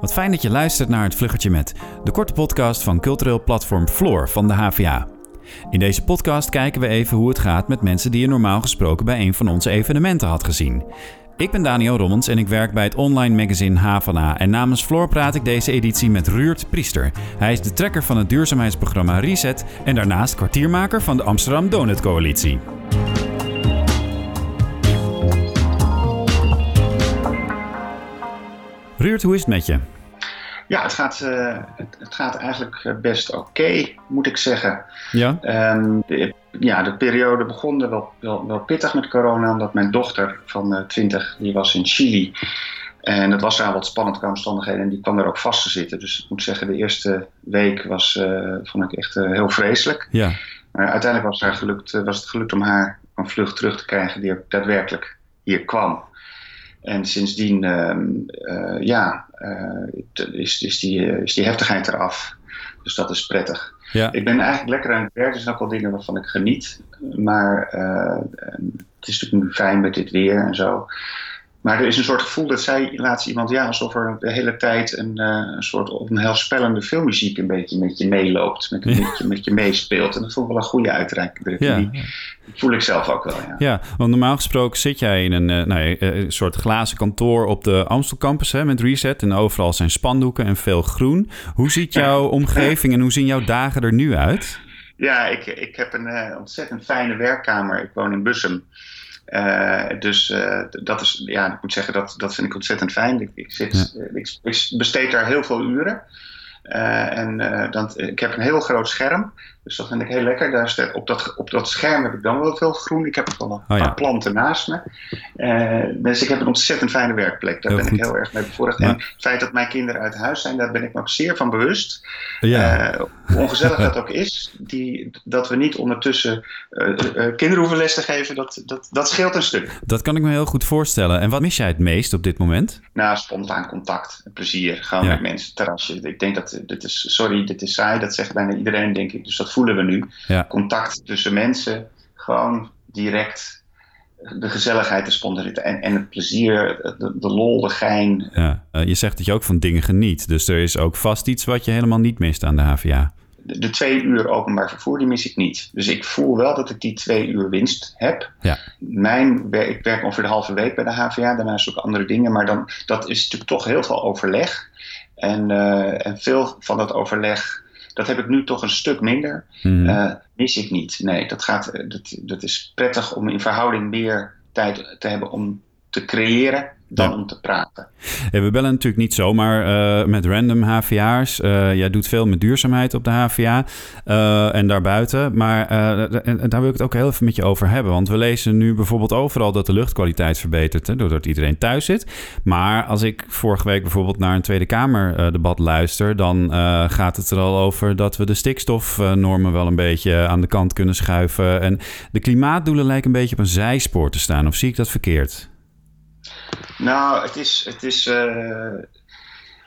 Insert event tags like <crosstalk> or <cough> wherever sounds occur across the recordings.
Wat fijn dat je luistert naar het Vluggertje Met, de korte podcast van cultureel platform Floor van de HVA. In deze podcast kijken we even hoe het gaat met mensen die je normaal gesproken bij een van onze evenementen had gezien. Ik ben Daniel Rommens en ik werk bij het online magazine Havana. En namens Floor praat ik deze editie met Ruurt Priester. Hij is de trekker van het duurzaamheidsprogramma Reset en daarnaast kwartiermaker van de Amsterdam Donut Coalitie. Ruurt, hoe is het met je? Ja, het gaat, uh, het, het, gaat eigenlijk eh, best oké, moet ik zeggen. Ja? Um, de, ja, de periode begon wel, wel, wel, pittig met corona, omdat mijn dochter van uh, 20, die was in Chili. En dat was daar wat spannend qua omstandigheden en die kwam daar ook vast te zitten. Dus ik moet zeggen, de eerste week was, uh, vond ik echt heel vreselijk. Ja. Maar uiteindelijk was, haar gelukt, was het gelukt om haar een vlucht terug te krijgen die ook daadwerkelijk hier kwam. En sindsdien uh, ja, uh, is, is, die, is die heftigheid eraf. Dus dat is prettig. Ja. Ik ben eigenlijk lekker aan het werk. Er zijn ook wel dingen waarvan ik geniet. Maar uh, het is natuurlijk nu fijn met dit weer en zo. Maar er is een soort gevoel dat zij laatst iemand, ja, alsof er de hele tijd een, uh, een soort onheilspellende filmmuziek een beetje met je meeloopt, met, met, je, met je meespeelt. En dat vond ik wel een goede uitreiking. Ja. Die, die voel ik zelf ook wel, ja. Ja, want normaal gesproken zit jij in een, uh, nou, een soort glazen kantoor op de Amstel campus hè, met Reset. En overal zijn spandoeken en veel groen. Hoe ziet jouw <laughs> omgeving en hoe zien jouw dagen er nu uit? Ja, ik, ik heb een uh, ontzettend fijne werkkamer. Ik woon in Bussum. Uh, dus uh, dat is, ja, ik moet zeggen, dat, dat vind ik ontzettend fijn. Ik, ik, zit, ja. ik, ik besteed daar heel veel uren. En dan, ik heb een heel groot scherm, dus dat vind ik heel lekker. Daar staat, op, dat, op dat scherm heb ik dan wel veel groen. Ik heb wel een paar oh, ja. planten naast me. dus ik heb een ontzettend fijne werkplek. Daar heel ben goed. ik heel erg mee bevoorreegd. Ja. En het feit dat mijn kinderen uit huis zijn, daar ben ik me ook zeer van bewust. Ja. hoe ongezellig dat ook is, die, dat we niet ondertussen kinderen hoeven les te geven, dat, dat, dat scheelt een stuk. Dat kan ik me heel goed voorstellen. En wat mis jij het meest op dit moment? Nou, spontaan contact, plezier, gewoon met mensen, terrasje. Ik denk dat, dit is, sorry, dit is saai, dat zegt bijna iedereen, denk ik. Dus dat voelen we nu. Ja. Contact tussen mensen, gewoon direct de gezelligheid, de spontaniteit en, en het plezier, de, de lol, de gein. Ja. Uh, je zegt dat je ook van dingen geniet. Dus er is ook vast iets wat je helemaal niet mist aan de HVA. De, de twee uur openbaar vervoer, die mis ik niet. Dus ik voel wel dat ik die twee uur winst heb. Ja. Mijn, ik werk ongeveer de halve week bij de HVA, daarnaast ook andere dingen. Maar dan, dat is natuurlijk toch heel veel overleg. En, uh, en veel van dat overleg, dat heb ik nu toch een stuk minder. Uh, mis ik niet. Nee, dat, gaat, dat, dat is prettig om in verhouding meer tijd te hebben om te creëren dan Ja. om te praten. Hey, we bellen natuurlijk niet zomaar uh, met random HVA'ers. Uh, jij doet veel met duurzaamheid op de HVA uh, en daarbuiten. Maar en, daar wil ik het ook heel even met je over hebben. Want we lezen nu bijvoorbeeld overal dat de luchtkwaliteit verbetert... Hè, doordat iedereen thuis zit. Maar als ik vorige week bijvoorbeeld naar een Tweede Kamerdebat luister... dan gaat het er al over dat we de stikstofnormen wel een beetje aan de kant kunnen schuiven. En de klimaatdoelen lijken een beetje op een zijspoor te staan. Of zie ik dat verkeerd? Nou, het is. Het, is uh,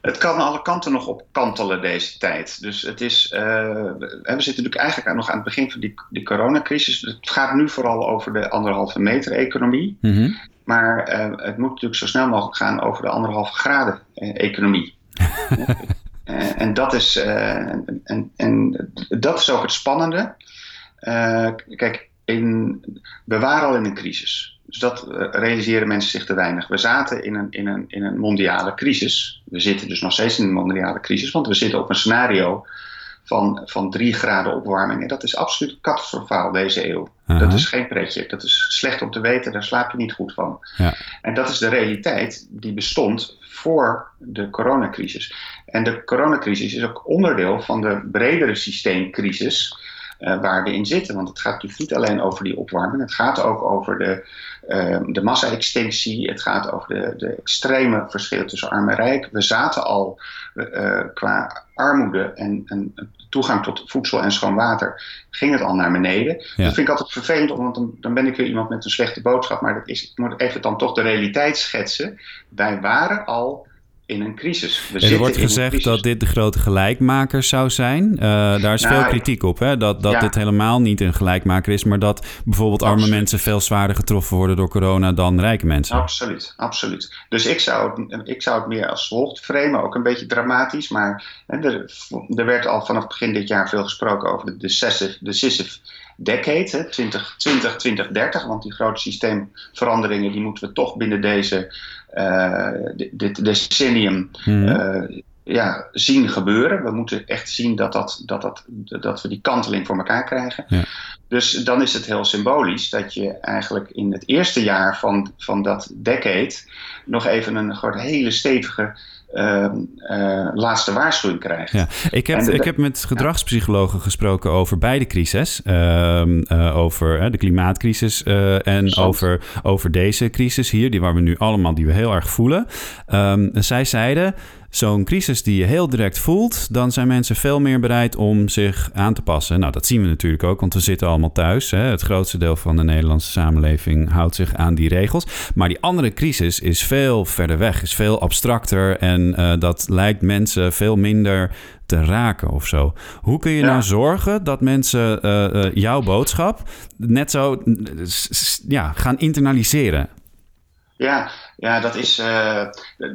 het kan alle kanten nog op kantelen deze tijd. Dus het is. Uh, we zitten natuurlijk eigenlijk nog aan het begin van die, die coronacrisis. Het gaat nu vooral over de anderhalve meter economie. Mm -hmm. Maar uh, het moet natuurlijk zo snel mogelijk gaan over de anderhalve graden economie. <laughs> en dat is. En, en, en, dat is ook het spannende. kijk, in, we waren al in een crisis. Dus dat uh, realiseren mensen zich te weinig. We zaten in een, in, een, in een mondiale crisis. We zitten dus nog steeds in een mondiale crisis, want we zitten op een scenario van, van drie graden opwarming. En dat is absoluut catastrofaal deze eeuw. Dat is geen pretje. Dat is slecht om te weten, daar slaap je niet goed van. Ja. En dat is de realiteit die bestond voor de coronacrisis. En de coronacrisis is ook onderdeel van de bredere systeemcrisis. Uh, waar we in zitten. Want het gaat natuurlijk niet alleen over die opwarming. Het gaat ook over de, de massa-extinctie. Het gaat over de, de extreme verschillen tussen arm en rijk. We zaten al uh, qua armoede en, en, toegang tot voedsel en schoon water. ging het al naar beneden. Ja. Dat vind ik altijd vervelend, want dan, dan, ben ik weer iemand met een slechte boodschap. Maar dat is, ik moet even dan toch de realiteit schetsen. Wij waren al in een crisis. We er wordt gezegd dat dit de grote gelijkmaker zou zijn. Uh, daar is veel nou, kritiek op, hè? dat, dat dit helemaal niet een gelijkmaker is, maar dat bijvoorbeeld arme mensen veel zwaarder getroffen worden door corona dan rijke mensen. Absoluut, absoluut. Dus ik zou het, ik zou het meer als volgt framen, ook een beetje dramatisch, maar hè, er, er, werd al vanaf begin dit jaar veel gesproken over de decisive, decisive decade, 2020, 2030, want die grote systeemveranderingen die moeten we toch binnen deze uh, dit decennium eh, ja, zien gebeuren. We moeten echt zien dat, dat, dat, dat, dat we die kanteling voor elkaar krijgen. Ja. Dus dan is het heel symbolisch dat je eigenlijk in het eerste jaar van, van dat decade nog even een hele stevige uh, uh, laatste waarschuwing krijgt. Ja. Ik, heb, ik heb met gedragspsychologen gesproken over beide crises. Uh, over de klimaatcrisis eh, en over, over deze crisis hier, die waar we nu allemaal die we heel erg voelen. Um, zij zeiden zo'n crisis die je heel direct voelt, dan zijn mensen veel meer bereid om zich aan te passen. Nou, dat zien we natuurlijk ook, want we zitten allemaal thuis. Hè. Het grootste deel van de Nederlandse samenleving houdt zich aan die regels. Maar die andere crisis is veel verder weg, is veel abstracter en uh, dat lijkt mensen veel minder te raken of zo. Hoe kun je nou zorgen dat mensen uh, uh, jouw boodschap net zo ja, gaan internaliseren? Ja, ja, dat is. Uh,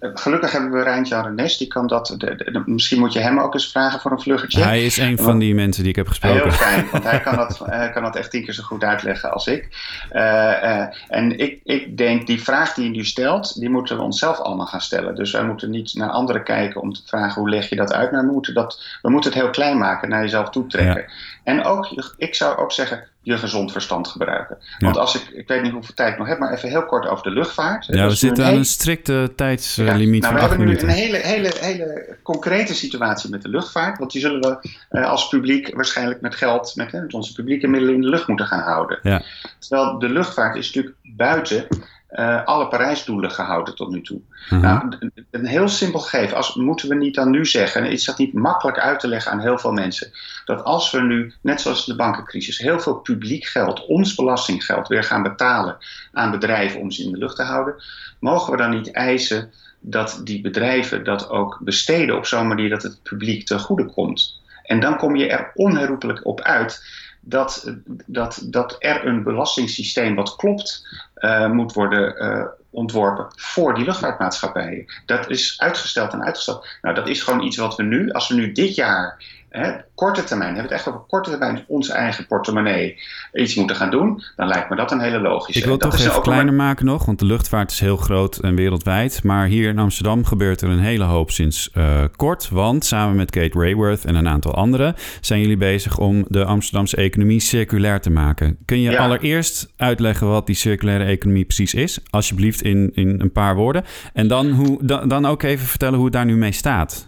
gelukkig hebben we Rijntje Renes. Die kan dat. De, misschien moet je hem ook eens vragen voor een vluggetje. Hij is een van die mensen die ik heb gesproken. Heel fijn, want hij kan dat, kan dat echt tien keer zo goed uitleggen als ik. Uh, uh, en ik, ik denk, die vraag die je nu stelt, die moeten we onszelf allemaal gaan stellen. Dus wij moeten niet naar anderen kijken om te vragen hoe leg je dat uit. Maar we moeten, dat, we moeten het heel klein maken, naar jezelf toe trekken. Ja. En ook, ik zou ook zeggen, je gezond verstand gebruiken. Want als ik, ik weet niet hoeveel tijd ik nog heb, maar even heel kort over de luchtvaart. Ja, we zitten aan een strikte tijdslimiet ja, nou, van We hebben nu een hele, hele, hele concrete situatie met de luchtvaart. Want die zullen we uh, als publiek waarschijnlijk met geld, met, met onze publieke middelen in de lucht moeten gaan houden. Ja. Terwijl de luchtvaart is natuurlijk buiten uh, alle Parijsdoelen gehouden tot nu toe. Uh nou, een heel simpel gegeven. Als, moeten we niet dan nu zeggen, is dat niet makkelijk uit te leggen aan heel veel mensen, dat als we nu, net zoals de bankencrisis, heel veel publiek geld, ons belastinggeld, weer gaan betalen aan bedrijven om ze in de lucht te houden, mogen we dan niet eisen dat die bedrijven dat ook besteden op zo'n manier dat het publiek ten goede komt? En dan kom je er onherroepelijk op uit dat, dat, dat er een belastingssysteem wat klopt uh, moet worden uh, ontworpen voor die luchtvaartmaatschappijen. Dat is uitgesteld en uitgesteld. Nou, dat is gewoon iets wat we nu, als we nu dit jaar hè, korte termijn, hebben we het echt over korte termijn, onze eigen portemonnee iets moeten gaan doen, dan lijkt me dat een hele logische. Ik wil het toch even kleiner maken nog, want de luchtvaart is heel groot en wereldwijd. Maar hier in Amsterdam gebeurt er een hele hoop sinds uh, kort, want samen met Kate Rayworth en een aantal anderen zijn jullie bezig om de Amsterdamse economie circulair te maken. Kun je allereerst uitleggen wat die circulaire economie precies is, alsjeblieft in, in een paar woorden. En dan, hoe, dan, dan ook even vertellen hoe het daar nu mee staat.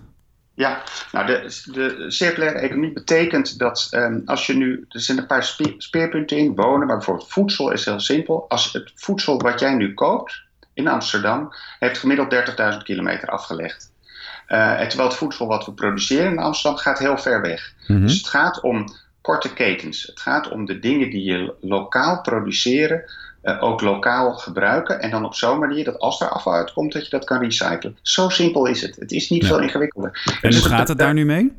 Ja, nou de, de circulaire economie betekent dat um, als je nu, er zijn een paar speerpunten in, wonen, maar bijvoorbeeld voedsel is heel simpel. Als het voedsel wat jij nu koopt in Amsterdam, heeft gemiddeld 30.000 kilometer afgelegd. Uh, terwijl het voedsel wat we produceren in Amsterdam gaat heel ver weg. Mm -hmm. Dus het gaat om korte ketens. Het gaat om de dingen die je lokaal produceren, uh, ook lokaal gebruiken. En dan op zo'n manier dat als er afval uitkomt, dat je dat kan recyclen. Zo simpel is het. Het is niet ja. veel ingewikkelder. En dus hoe gaat het daar nu mee?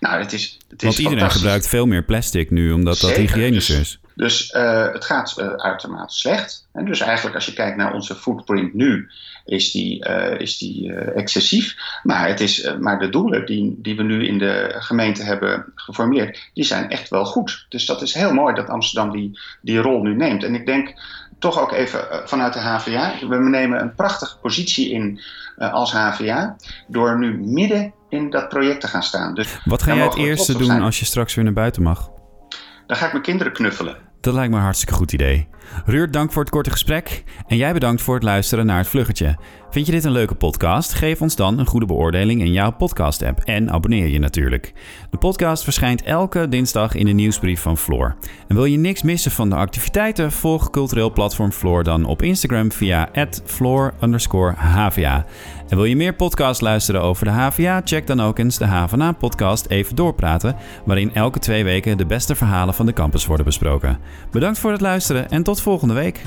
Nou, het is, het is Want iedereen gebruikt veel meer plastic nu, omdat Zeker. dat hygiënisch dus, is. Dus uh, het gaat uh, uitermate slecht. En dus eigenlijk als je kijkt naar onze footprint nu, is die, uh, is die excessief. Maar, het is, maar de doelen die, die we nu in de gemeente hebben geformuleerd, die zijn echt wel goed. Dus dat is heel mooi dat Amsterdam die, die rol nu neemt. En ik denk toch ook even vanuit de HVA. We nemen een prachtige positie in als HVA door nu midden in dat project te gaan staan. Dus Wat ga jij het eerste doen als je straks weer naar buiten mag? Dan ga ik mijn kinderen knuffelen. Dat lijkt me een hartstikke goed idee. Ruurt, dank voor het korte gesprek. En jij bedankt voor het luisteren naar het vluggetje. Vind je dit een leuke podcast? Geef ons dan een goede beoordeling in jouw podcast-app. En abonneer je natuurlijk. De podcast verschijnt elke dinsdag in de nieuwsbrief van Floor. En wil je niks missen van de activiteiten? Volg cultureel platform Floor dan op Instagram via floor_hva. En wil je meer podcasts luisteren over de HVA? Check dan ook eens de HVA-podcast Even Doorpraten, waarin elke twee weken de beste verhalen van de campus worden besproken. Bedankt voor het luisteren en tot volgende week.